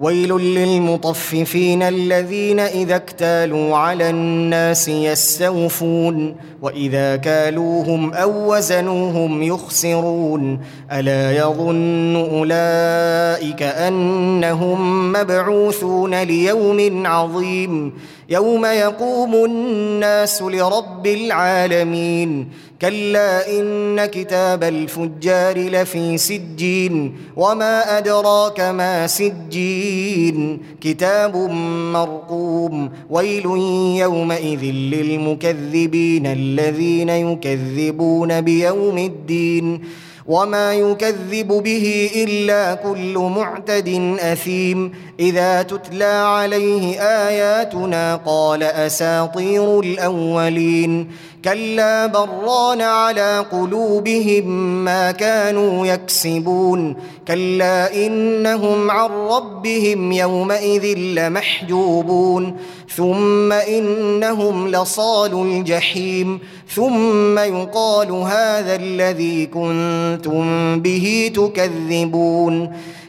ويل للمطففين الذين إذا اكتالوا على الناس يستوفون وإذا كالوهم أو وزنوهم يخسرون ألا يظن أولئك أنهم مبعوثون ليوم عظيم يوم يقوم الناس لرب العالمين كلا إن كتاب الفجار لفي سجين وما أدراك ما سجين كتاب مرقوم ويل يومئذ للمكذبين الذين يكذبون بيوم الدين. وما يكذب به إلا كل معتد أثيم. إذا تتلى عليه آياتنا قال أساطير الأولين. كلا بران على قلوبهم ما كانوا يكسبون. كلا إنهم عن ربهم يومئذ لمحجوبون. ثم إنهم لصال الجحيم. ثم يقال هذا الذي كنتم به تكذبون.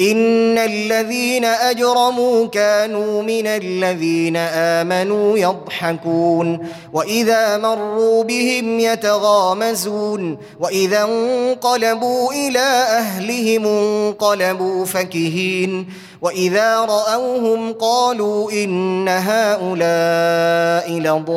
إن الذين أجرموا كانوا من الذين آمنوا يضحكون وإذا مروا بهم يتغامزون وإذا انقلبوا إلى أهلهم انقلبوا فكهين وإذا رأوهم قالوا إن هؤلاء لضالون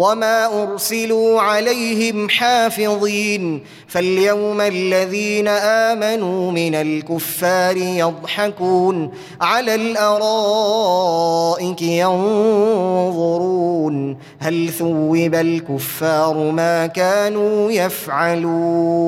وما ارسلوا عليهم حافظين فاليوم الذين امنوا من الكفار يضحكون على الارائك ينظرون هل ثوب الكفار ما كانوا يفعلون